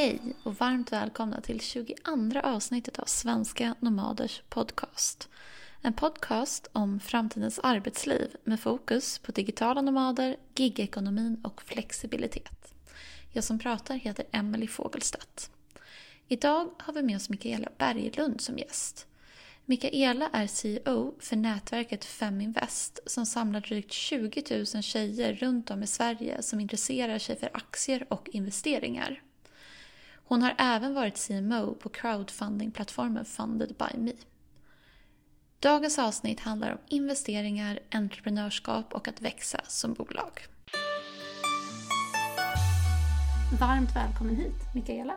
Hej och varmt välkomna till 22 avsnittet av Svenska Nomaders podcast. En podcast om framtidens arbetsliv med fokus på digitala nomader, gigekonomin och flexibilitet. Jag som pratar heter Emelie Fogelstedt. Idag har vi med oss Mikaela Berglund som gäst. Mikaela är CEO för nätverket Feminvest som samlar drygt 20 000 tjejer runt om i Sverige som intresserar sig för aktier och investeringar. Hon har även varit CMO på crowdfundingplattformen Funded by Me. Dagens avsnitt handlar om investeringar, entreprenörskap och att växa som bolag. Varmt välkommen hit, Mikaela.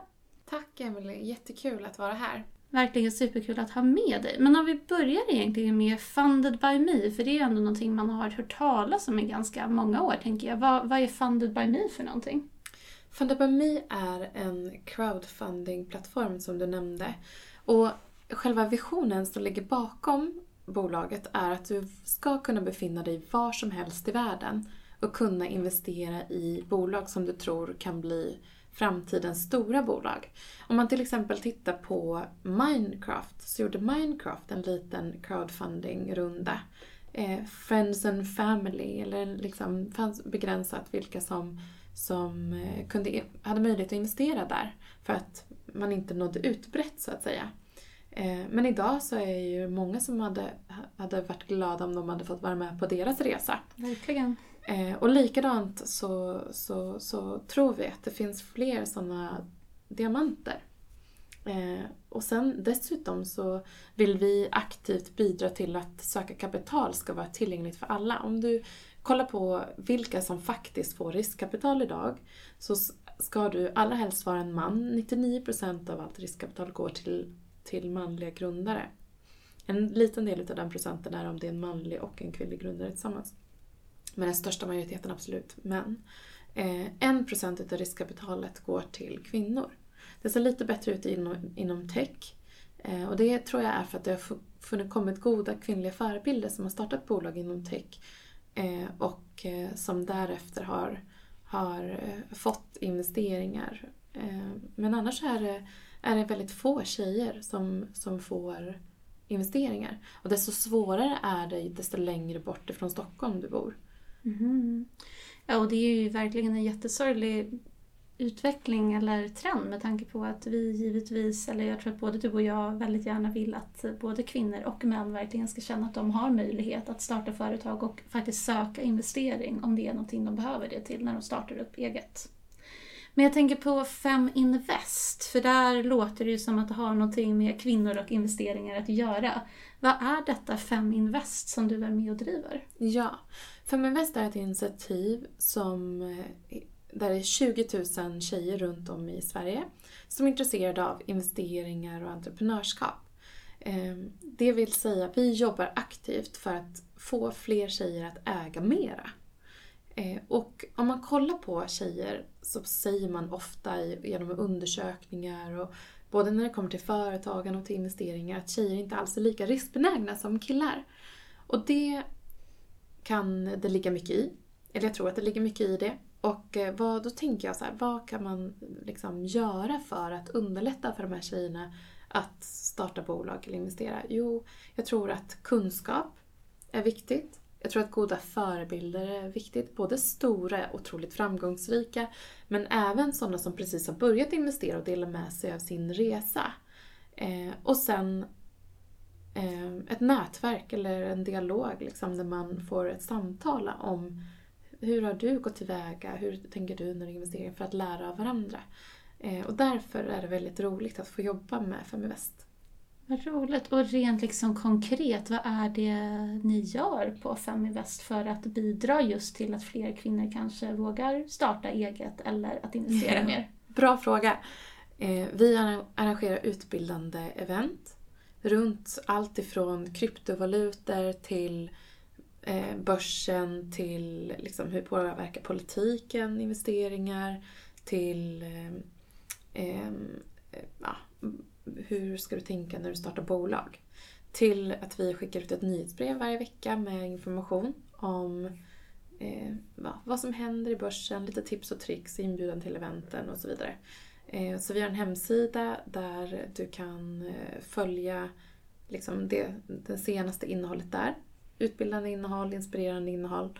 Tack Emelie, jättekul att vara här. Verkligen superkul att ha med dig. Men om vi börjar egentligen med Funded by Me, för det är ändå någonting man har hört talas om i ganska många år, tänker jag. Vad, vad är Funded by Me för någonting? Fundabami Me är en crowdfunding-plattform som du nämnde. Och själva visionen som ligger bakom bolaget är att du ska kunna befinna dig var som helst i världen och kunna investera i bolag som du tror kan bli framtidens stora bolag. Om man till exempel tittar på Minecraft så gjorde Minecraft en liten crowdfunding-runda. Eh, Friends and Family, eller liksom fanns begränsat vilka som, som eh, kunde, hade möjlighet att investera där. För att man inte nådde ut brett så att säga. Eh, men idag så är det ju många som hade, hade varit glada om de hade fått vara med på deras resa. Verkligen. Eh, och likadant så, så, så tror vi att det finns fler sådana diamanter. Och sen dessutom så vill vi aktivt bidra till att söka kapital ska vara tillgängligt för alla. Om du Kolla på vilka som faktiskt får riskkapital idag så ska du allra helst vara en man. 99% av allt riskkapital går till, till manliga grundare. En liten del av den procenten är om det är en manlig och en kvinnlig grundare tillsammans. Men den största majoriteten absolut män. Eh, en procent av riskkapitalet går till kvinnor. Det ser lite bättre ut inom, inom tech. Eh, och det tror jag är för att det har funnits, kommit goda kvinnliga förebilder som har startat bolag inom tech Eh, och eh, som därefter har, har eh, fått investeringar. Men annars är det, är det väldigt få tjejer som, som får investeringar. Och desto svårare är det desto längre bort ifrån Stockholm du bor. Mm. Ja, och det är ju verkligen en jättesorglig utveckling eller trend med tanke på att vi givetvis, eller jag tror att både du och jag väldigt gärna vill att både kvinnor och män verkligen ska känna att de har möjlighet att starta företag och faktiskt söka investering om det är någonting de behöver det till när de startar upp eget. Men jag tänker på Fem Invest, för där låter det ju som att det har någonting med kvinnor och investeringar att göra. Vad är detta Fem Invest som du är med och driver? Ja, Feminvest är ett initiativ som, eh, där det är 20 000 tjejer runt om i Sverige som är intresserade av investeringar och entreprenörskap. Ehm, det vill säga, vi jobbar aktivt för att få fler tjejer att äga mera. Ehm, och om man kollar på tjejer så säger man ofta genom undersökningar och både när det kommer till företagen och till investeringar att tjejer inte alls är lika riskbenägna som killar. Och det kan det ligga mycket i. Eller jag tror att det ligger mycket i det. Och eh, vad, då tänker jag så här, vad kan man liksom göra för att underlätta för de här tjejerna att starta bolag eller investera? Jo, jag tror att kunskap är viktigt. Jag tror att goda förebilder är viktigt. Både stora, otroligt framgångsrika, men även sådana som precis har börjat investera och dela med sig av sin resa. Eh, och sen eh, ett nätverk eller en dialog liksom, där man får ett samtal om hur har du gått tillväga, hur tänker du när du investerar för att lära av varandra. Eh, och därför är det väldigt roligt att få jobba med Feminvest. Vad roligt. Och rent liksom konkret, vad är det ni gör på Feminvest för att bidra just till att fler kvinnor kanske vågar starta eget eller att investera ja. mer? Bra fråga. Eh, vi arrangerar utbildande event runt allt ifrån kryptovalutor till eh, börsen till liksom hur påverkar politiken investeringar till eh, eh, ja, hur ska du tänka när du startar bolag? Till att vi skickar ut ett nyhetsbrev varje vecka med information om eh, vad som händer i börsen, lite tips och tricks, inbjudan till eventen och så vidare. Eh, så vi har en hemsida där du kan eh, följa liksom det, det senaste innehållet där. Utbildande innehåll, inspirerande innehåll.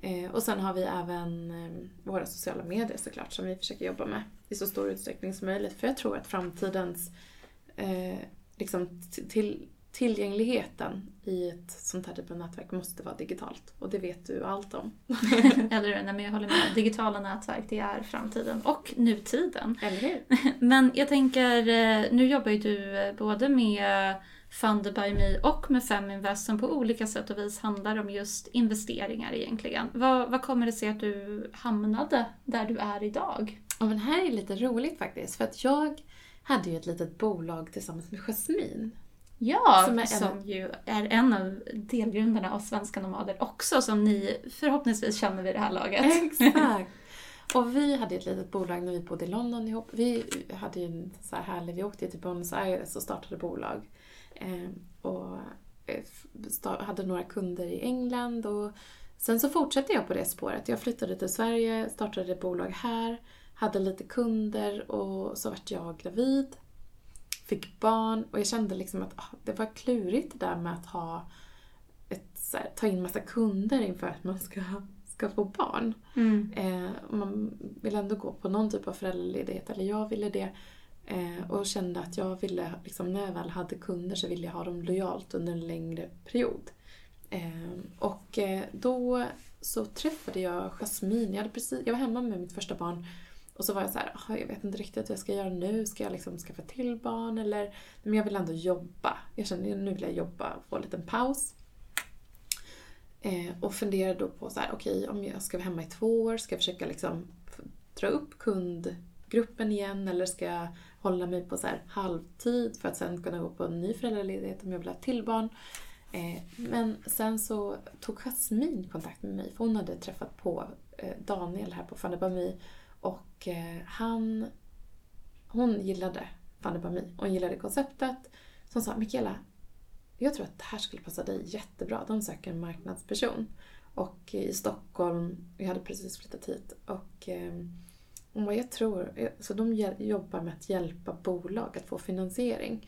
Eh, och sen har vi även eh, våra sociala medier såklart som vi försöker jobba med i så stor utsträckning som möjligt. För jag tror att framtidens eh, liksom till, tillgängligheten i ett sånt här typ av nätverk måste vara digitalt. Och det vet du allt om. Eller hur? Nej, men jag håller med. Digitala nätverk, det är framtiden. Och nutiden. Eller hur? Men jag tänker, eh, nu jobbar ju du både med Funded by Me och med Feminvest som på olika sätt och vis handlar om just investeringar egentligen. Vad, vad kommer det sig att du hamnade där du är idag? Ja, men här är lite roligt faktiskt. För att jag hade ju ett litet bolag tillsammans med Jasmine. Ja, Som som, är en- ju är en av delgrundarna av Svenska Nomader också, som ni förhoppningsvis känner vid det här laget. Exakt. Och vi hade ett litet bolag när vi bodde i London ihop. Vi hade ju en så här härlig, vi åkte till Buenos Aires och startade bolag. Eh, och eh, hade några kunder i England och sen så fortsatte jag på det spåret. Jag flyttade till Sverige, startade ett bolag här, hade lite kunder och så vart jag gravid. Fick barn och jag kände liksom att ah, det var klurigt det där med att ha ett, här, ta in massa kunder inför att man ska, ska få barn. Mm. Eh, man vill ändå gå på någon typ av föräldraledighet, eller jag ville det. Eh, och kände att jag ville, liksom, när jag väl hade kunder så ville jag ha dem lojalt under en längre period. Eh, och eh, då så träffade jag Jasmine. Jag, precis, jag var hemma med mitt första barn och så var jag så här, ah, jag vet inte riktigt vad jag ska göra nu. Ska jag liksom skaffa till barn eller? Men jag vill ändå jobba. Jag kände nu vill jag jobba och få en liten paus. Eh, och funderade då på så här, okej om jag ska vara hemma i två år, ska jag försöka liksom dra upp kund gruppen igen eller ska jag hålla mig på så här halvtid för att sen kunna gå på en ny föräldraledighet om jag vill ha ett till barn. Eh, men sen så tog Jasmine kontakt med mig för hon hade träffat på eh, Daniel här på Fanny och eh, han, hon gillade Fannebami och hon gillade konceptet. Så hon sa, Mikaela, jag tror att det här skulle passa dig jättebra. De söker en marknadsperson. Och i Stockholm, jag hade precis flyttat hit. Och och vad jag tror... Eh, så de jobbar med att hjälpa bolag att få finansiering.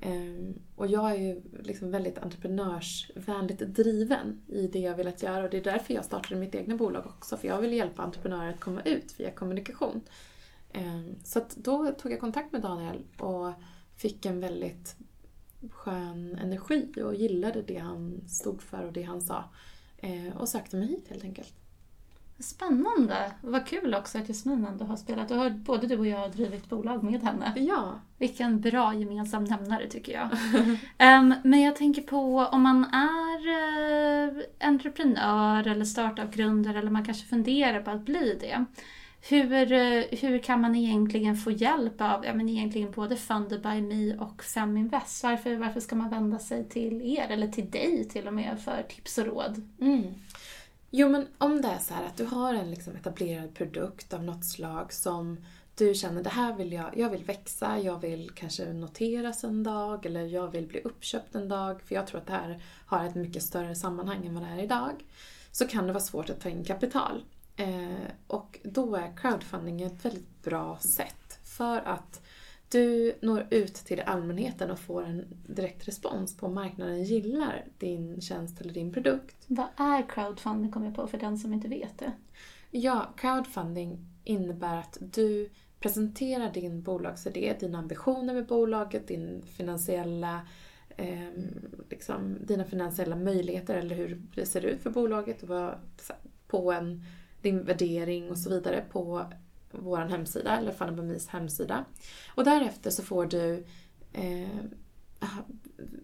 Ehm, och jag är ju liksom väldigt entreprenörsvänligt driven i det jag velat göra. Och det är därför jag startade mitt egna bolag också. För jag vill hjälpa entreprenörer att komma ut via kommunikation. Ehm, så att då tog jag kontakt med Daniel och fick en väldigt skön energi och gillade det han stod för och det han sa. Ehm, och sökte mig hit helt enkelt. Spännande! Vad kul också att Jasmin ändå har spelat. Och har både du och jag har drivit bolag med henne. Ja. Vilken bra gemensam nämnare tycker jag. Ehm, men jag tänker på om man är uh, entreprenör eller startup-grundare eller man kanske funderar på att bli det. Hur, eh, hur kan man egentligen få hjälp av ja, men egentligen både Funded by Me och Feminvest? Varför, varför ska man vända sig till er eller till dig till och med för tips och råd? Mm. Jo men om det är så här att du har en liksom etablerad produkt av något slag som du känner det här vill jag, jag vill växa, jag vill kanske noteras en dag eller jag vill bli uppköpt en dag för jag tror att det här har ett mycket större sammanhang än vad det är idag. Så kan det vara svårt att ta in kapital. Eh, och då är crowdfunding ett väldigt bra sätt för att du når ut till allmänheten och får en direkt respons på om marknaden gillar din tjänst eller din produkt. Vad är crowdfunding kommer jag på för den som inte vet det? Ja, crowdfunding innebär att du presenterar din bolagsidé, dina ambitioner med bolaget, din finansiella, eh, liksom, dina finansiella möjligheter eller hur det ser ut för bolaget och vad, på en, din värdering och så vidare på vår hemsida, eller Fanabamis hemsida. Och därefter så får du eh,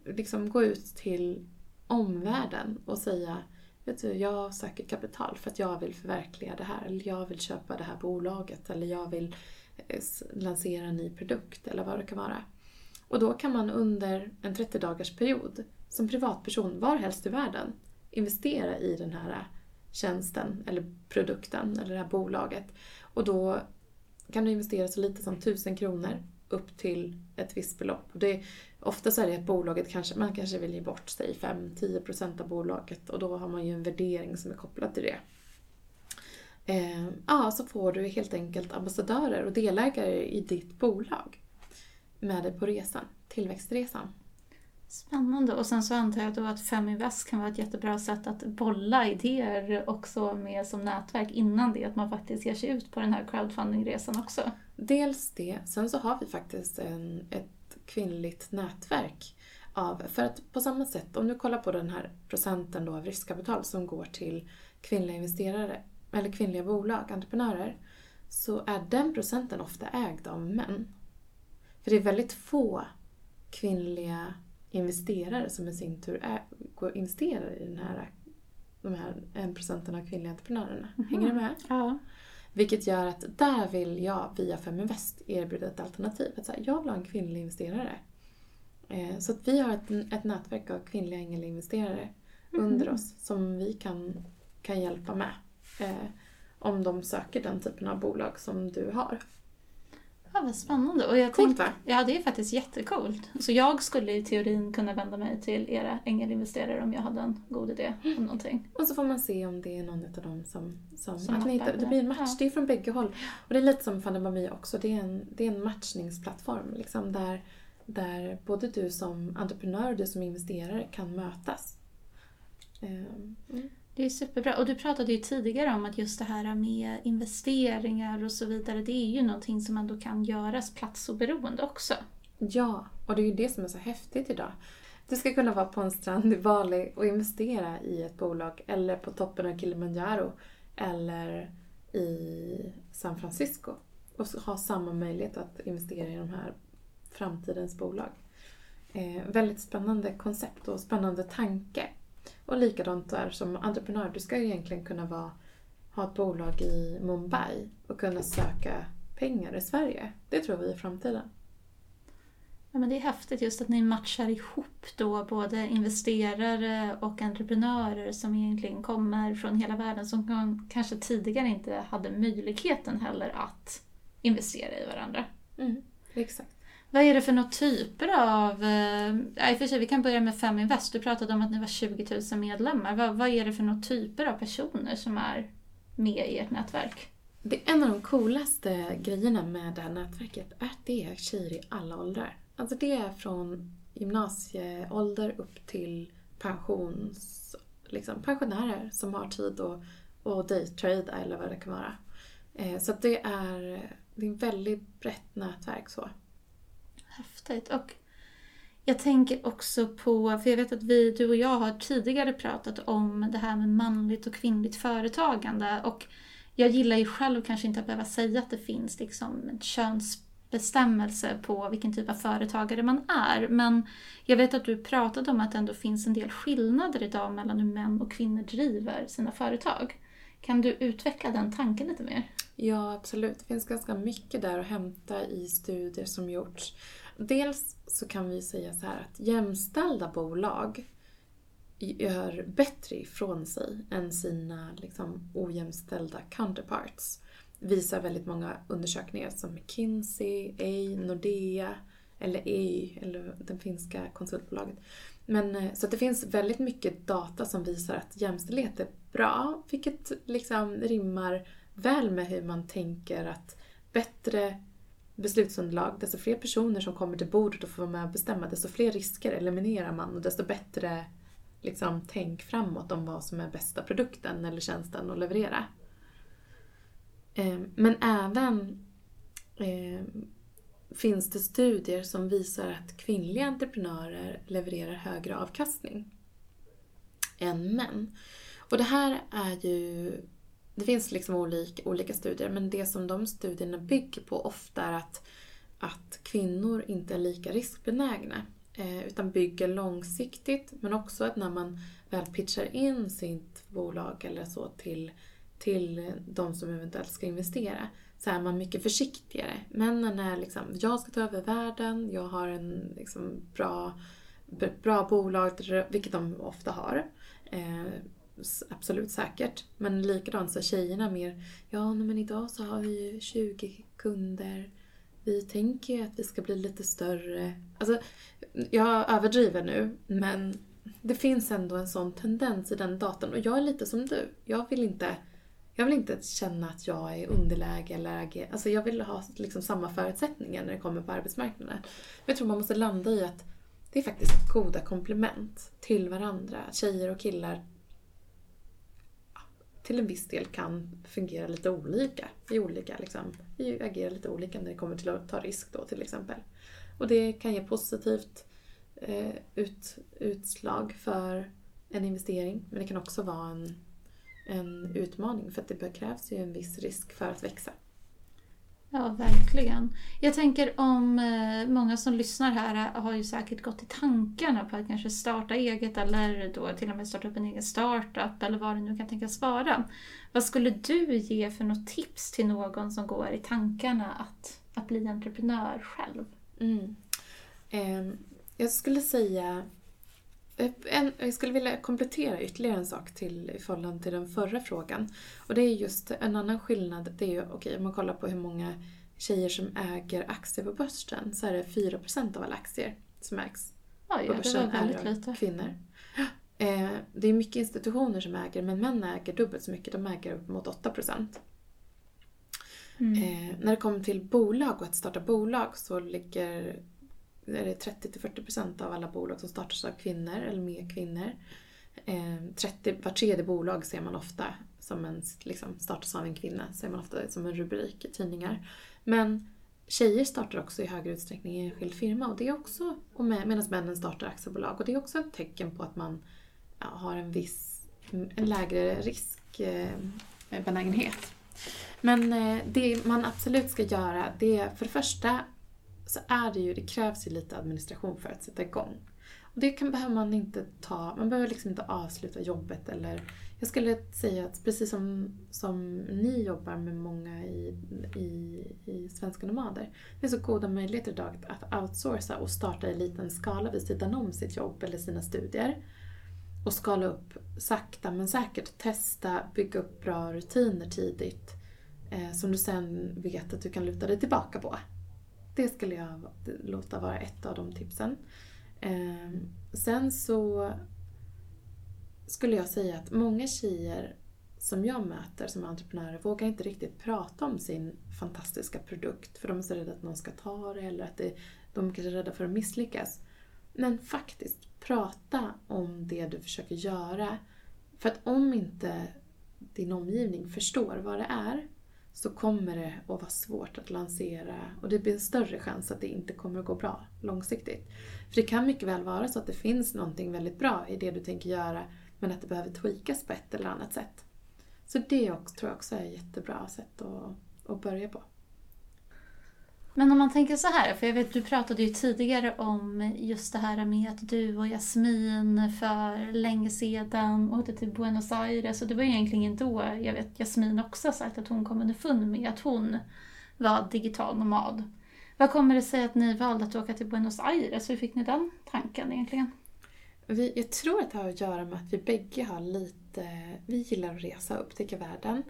liksom gå ut till omvärlden och säga Vet du, jag söker kapital för att jag vill förverkliga det här. Eller jag vill köpa det här bolaget. Eller jag vill eh, lansera en ny produkt. Eller vad det kan vara. Och då kan man under en 30 dagars period som privatperson varhelst i världen investera i den här tjänsten eller produkten eller det här bolaget. Och då kan du investera så lite som 1000 kronor upp till ett visst belopp. Och det, ofta så är det att bolaget kanske, man kanske vill ge bort sig 5-10% av bolaget och då har man ju en värdering som är kopplad till det. eh, ja, så får du helt enkelt ambassadörer och delägare i ditt bolag med dig på resan, tillväxtresan. Spännande. Och sen så antar jag då att Feminvest kan vara ett jättebra sätt att bolla idéer också med som nätverk innan det att man faktiskt ger sig ut på den här crowdfundingresan också. Dels det, sen så har vi faktiskt en, ett kvinnligt nätverk av, för att på samma sätt, om du kollar på den här procenten då av riskkapital som går till kvinnliga investerare, eller kvinnliga bolag, entreprenörer, så är den procenten ofta ägd av män. För det är väldigt få kvinnliga investerare som i sin tur är, går, investerar i den här, de här en procenten av kvinnliga entreprenörerna. Mm. Hänger du med? Ja. Vilket gör att där vill jag via Feminvest erbjuda ett alternativ. Att så här, jag vill ha en kvinnlig investerare. Eh, så att vi har ett, ett nätverk av kvinnliga ängelinvesterare mm. under oss som vi kan, kan hjälpa med. Eh, om de söker den typen av bolag som du har. Ja, vad spännande. Och jag Coolt tänk, va? Ja, det är faktiskt jättecoolt. Så jag skulle i teorin kunna vända mig till era ängelinvesterare om jag hade en god idé om någonting. Och så får man se om det är någon av dem som... som, Som att ni hittar, det blir en match, Ja. det är från bägge håll. Och det är lite som Fanny också, det är en, det är en matchningsplattform. Liksom, där, där både du som entreprenör och du som investerare kan mötas. Ehm, mm. Det är superbra. Och du pratade ju tidigare om att just det här med investeringar och så vidare, det är ju någonting som ändå kan göras platsoberoende också. Ja, och det är ju det som är så häftigt idag. Du ska kunna vara på en strand i Bali och investera i ett bolag eller på toppen av Kilimanjaro eller i San Francisco och ha samma möjlighet att investera i de här framtidens bolag. Eh, väldigt spännande koncept och spännande tanke. Och likadant där som entreprenör, du ska egentligen kunna vara, ha ett bolag i Mumbai och kunna söka pengar i Sverige. Det tror vi är framtiden. Ja, men det är häftigt just att ni matchar ihop då både investerare och entreprenörer som egentligen kommer från hela världen som kan- kanske tidigare inte hade möjligheten heller att investera i varandra. Mm, exakt. Vad är det för några typer av... eh, Ja, i och för sig, vi kan börja med Feminvest. Du pratade om att ni var 20 000 medlemmar. Vad, vad är det för några typer av personer som är med i ert nätverk? Det är en av de coolaste grejerna med det här nätverket är att det är tjejer i alla åldrar. Alltså det är från gymnasieålder upp till pensions, liksom pensionärer som har tid att, att daytrada eller vad det kan vara. Eh, så det är, det är ett väldigt brett nätverk så. Häftigt. Och jag tänker också på, för jag vet att vi, du och jag har tidigare pratat om det här med manligt och kvinnligt företagande. Och jag gillar ju själv kanske inte att behöva säga att det finns liksom en könsbestämmelse på vilken typ av företagare man är. Men jag vet att du pratade om att det ändå finns en del skillnader idag mellan hur män och kvinnor driver sina företag. Kan du utveckla den tanken lite mer? Ja, absolut. Det finns ganska mycket där att hämta i studier som gjorts. Dels så kan vi säga så här att jämställda bolag gör bättre ifrån sig än sina liksom, ojämställda counterparts. Visar väldigt många undersökningar som McKinsey, A, Nordea eller A, eller det finska konsultbolaget. Men, eh, så att det finns väldigt mycket data som visar att jämställdhet är bra, vilket liksom rimmar väl med hur man tänker att bättre beslutsunderlag, desto fler personer som kommer till bordet och får vara med och bestämma, desto fler risker eliminerar man och desto bättre liksom, tänk framåt om vad som är bästa produkten eller tjänsten att leverera. Ehm, men även eh, finns det studier som visar att kvinnliga entreprenörer levererar högre avkastning än män. Och det här är ju... Det finns liksom olika, olika studier men det som de studierna bygger på ofta är att, att kvinnor inte är lika riskbenägna eh, utan bygger långsiktigt men också att när man väl pitchar in sitt bolag eller så till, till de som eventuellt ska investera så är man mycket försiktigare. Männen är liksom, jag ska ta över världen, jag har en liksom bra, bra bolag, vilket de ofta har. Eh, absolut säkert. Men likadant så är tjejerna mer, ja men idag så har vi ju 20 kunder. Vi tänker ju att vi ska bli lite större. Alltså, jag överdriver nu, men det finns ändå en sån tendens i den datan. Och jag är lite som du. Jag vill inte jag vill inte känna att jag är underläge eller ager, alltså jag vill ha liksom samma förutsättningar när det kommer på arbetsmarknaden. Men jag tror man måste landa i att det är faktiskt goda komplement till varandra. Tjejer och killar till en viss del kan fungera lite olika. I olika liksom, vi agerar lite olika när det kommer till att ta risk då till exempel. Och det kan ge positivt eh, ut, utslag för en investering men det kan också vara en, en utmaning för att det krävs ju en viss risk för att växa. Ja, verkligen. Jag tänker om eh, många som lyssnar här eh, har ju säkert gått i tankarna på att kanske starta eget eller då till och med starta upp en egen startup eller vad det nu kan tänkas vara. Vad skulle du ge för något tips till någon som går i tankarna att, att bli entreprenör själv? Mm. Eh, jag skulle säga en, jag skulle vilja komplettera ytterligare en sak till i förhållande till den förra frågan. Och det är just en annan skillnad. Det är ju, okej om man kollar på hur många tjejer som äger aktier på börsen så är det 4% av alla aktier som ägs Oj, på börsen är av kvinnor. Eh, det är mycket institutioner som äger men män äger dubbelt så mycket. De äger upp mot 8%. Mm. Eh, när det kommer till bolag och att starta bolag så ligger är det 30-40% av alla bolag som startas av kvinnor eller med kvinnor. Ehm, 30, var tredje bolag ser man ofta som en, liksom, startas av en kvinna, ser man ofta som en rubrik i tidningar. Men tjejer startar också i högre utsträckning i enskild firma och det är också, och med, medan männen startar aktiebolag. Och det är också ett tecken på att man ja, har en viss, en lägre riskbenägenhet. Eh, Men eh, det man absolut ska göra, det är för det första så är det ju, det krävs ju lite administration för att sätta igång. Och det kan, behöver man inte ta, man behöver liksom inte avsluta jobbet eller jag skulle säga att precis som, som ni jobbar med många i, i, i Svenska Nomader, det är så goda möjligheter idag att outsourca och starta i liten skala vid sidan om sitt jobb eller sina studier. Och skala upp sakta men säkert, testa, bygga upp bra rutiner tidigt eh, som du sen vet att du kan luta dig tillbaka på. Det skulle jag låta vara ett av de tipsen. Ehm, sen så skulle jag säga att många tjejer som jag möter som entreprenörer vågar inte riktigt prata om sin fantastiska produkt för de är så rädda att någon ska ta det eller att det, de kanske är rädda för att misslyckas. Men faktiskt, prata om det du försöker göra. För att om inte din omgivning förstår vad det är så kommer det att vara svårt att lansera och det blir en större chans att det inte kommer att gå bra långsiktigt. För det kan mycket väl vara så att det finns någonting väldigt bra i det du tänker göra men att det behöver tweakas på ett eller annat sätt. Så det också, tror jag också är ett jättebra sätt att, att börja på. Men om man tänker så här, för jag vet du pratade ju tidigare om just det här med att du och Jasmin för länge sedan åkte till Buenos Aires och det var egentligen då jag vet Jasmin också sagt att hon kom underfund med att hon var digital nomad. Vad kommer det sig att ni valde att åka till Buenos Aires? Hur fick ni den tanken egentligen? Vi, jag tror att det har att göra med att vi bägge har lite, vi gillar att resa och upptäcka världen.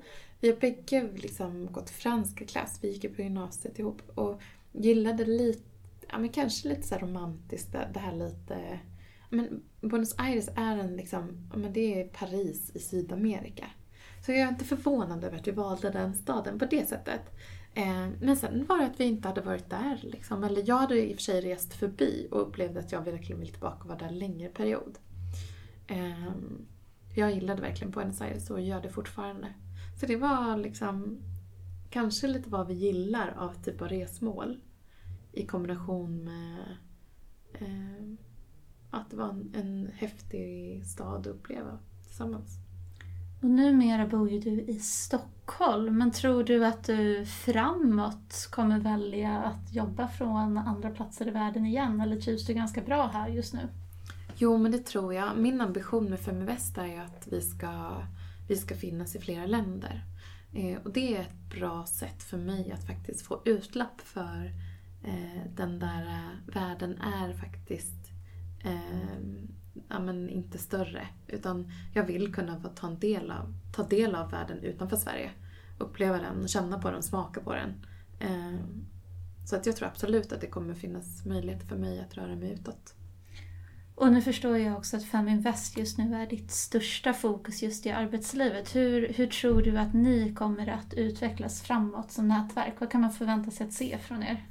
Vi har bägge liksom gått franska klass, vi gick ju på gymnasiet ihop och gillade lite, ja men kanske lite så romantiskt, det här lite men Buenos Aires är en liksom, ja men det är Paris i Sydamerika. Så jag är inte förvånad över att vi valde den staden på det sättet. Eh, men sen var det att vi inte hade varit där. Liksom. Eller jag hade i och för sig rest förbi och upplevde att jag verkligen ville tillbaka och vara där en längre period. Ehm, jag gillade verkligen Buenos Aires och gör det fortfarande. Så det var liksom kanske lite vad vi gillar av typ av resmål i kombination med eh, att det var en, en häftig stad att uppleva tillsammans. Och numera bor ju du i Stockholm, men tror du att du framåt kommer välja att jobba från andra platser i världen igen, eller trivs du ganska bra här just nu? Jo, men det tror jag. Min ambition med Feminvest är ju att vi ska, vi ska finnas i flera länder. Eh, och det är ett bra sätt för mig att faktiskt få utlapp för eh, den där eh, världen är faktiskt eh, ja, men inte större. Utan jag vill kunna få ta, en del av, ta del av världen utanför Sverige. Uppleva den, känna på den, smaka på den. Eh, så att jag tror absolut att det kommer finnas möjlighet för mig att röra mig utåt. Och nu förstår jag också att Feminvest just nu är ditt största fokus just i arbetslivet. Hur, hur tror du att ni kommer att utvecklas framåt som nätverk? Vad kan man förvänta sig att se från er?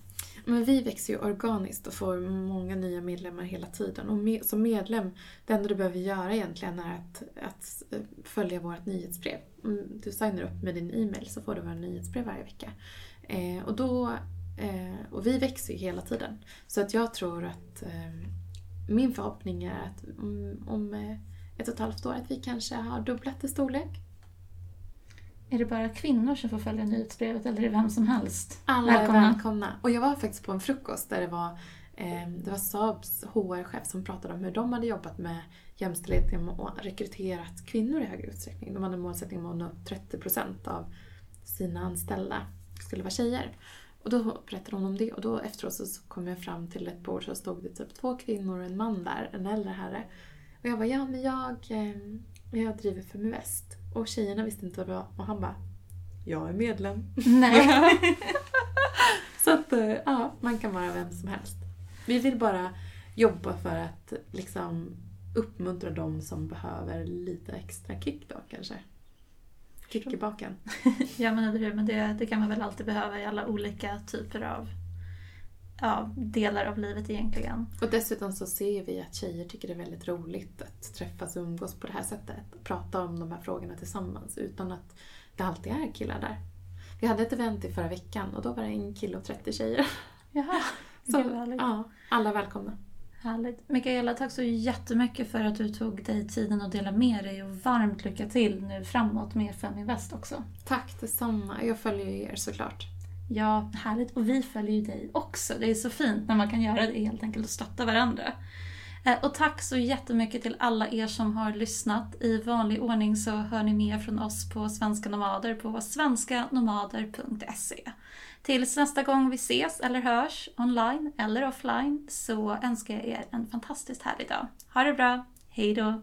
Men vi växer ju organiskt och får många nya medlemmar hela tiden. Och med, som medlem, det enda du behöver göra egentligen är att, att följa vårt nyhetsbrev. Om du signar upp med din e-mail så får du våra nyhetsbrev varje vecka. Eh, och, då, eh, och vi växer ju hela tiden. Så att jag tror att eh, min förhoppning är att om, om eh, ett och ett halvt år att vi kanske har dubblat i storlek. Är det bara kvinnor som får följa nyhetsbrevet eller är det vem som helst? Alla välkomna. är välkomna. Och jag var faktiskt på en frukost där det var, eh, det var Saabs HR-chef som pratade om hur de hade jobbat med jämställdhet och rekryterat kvinnor i högre utsträckning. De hade målsättningen att nå 30% av sina anställda skulle vara tjejer. Och då berättade hon om det och då efteråt så kom jag fram till ett bord så stod det typ två kvinnor och en man där, en äldre herre. Och jag bara, ja men jag, eh, jag driver Feminvest. Och tjejerna visste inte vad det var och han bara, jag är medlem. Nej. så att, eh, ja, man kan vara vem som helst. Vi vill bara jobba för att liksom uppmuntra de som behöver lite extra kick då kanske. Kick i baken. ja men eller hur, men det, det kan man väl alltid behöva i alla olika typer av ja, delar av livet egentligen. Och dessutom så ser vi att tjejer tycker det är väldigt roligt att träffas och umgås på det här sättet. Och prata om de här frågorna tillsammans utan att det alltid är killar där. Vi hade ett event i förra veckan och då var det en kille och 30 tjejer. Jaha, så, ja, alla välkomna. Härligt. Mikaela, tack så jättemycket för att du tog dig tiden att dela med dig och varmt lycka till nu framåt med Feminvest också. Tack detsamma. Jag följer ju er såklart. Ja, härligt. Och vi följer ju dig också. Det är så fint när man kan göra det helt enkelt och stötta varandra. Eh, och tack så jättemycket till alla er som har lyssnat. I vanlig ordning så hör ni mer från oss på Svenska Nomader på svenskanomader.se. Tills nästa gång vi ses eller hörs online eller offline så önskar jag er en fantastiskt härlig dag. Ha det bra. Hej då!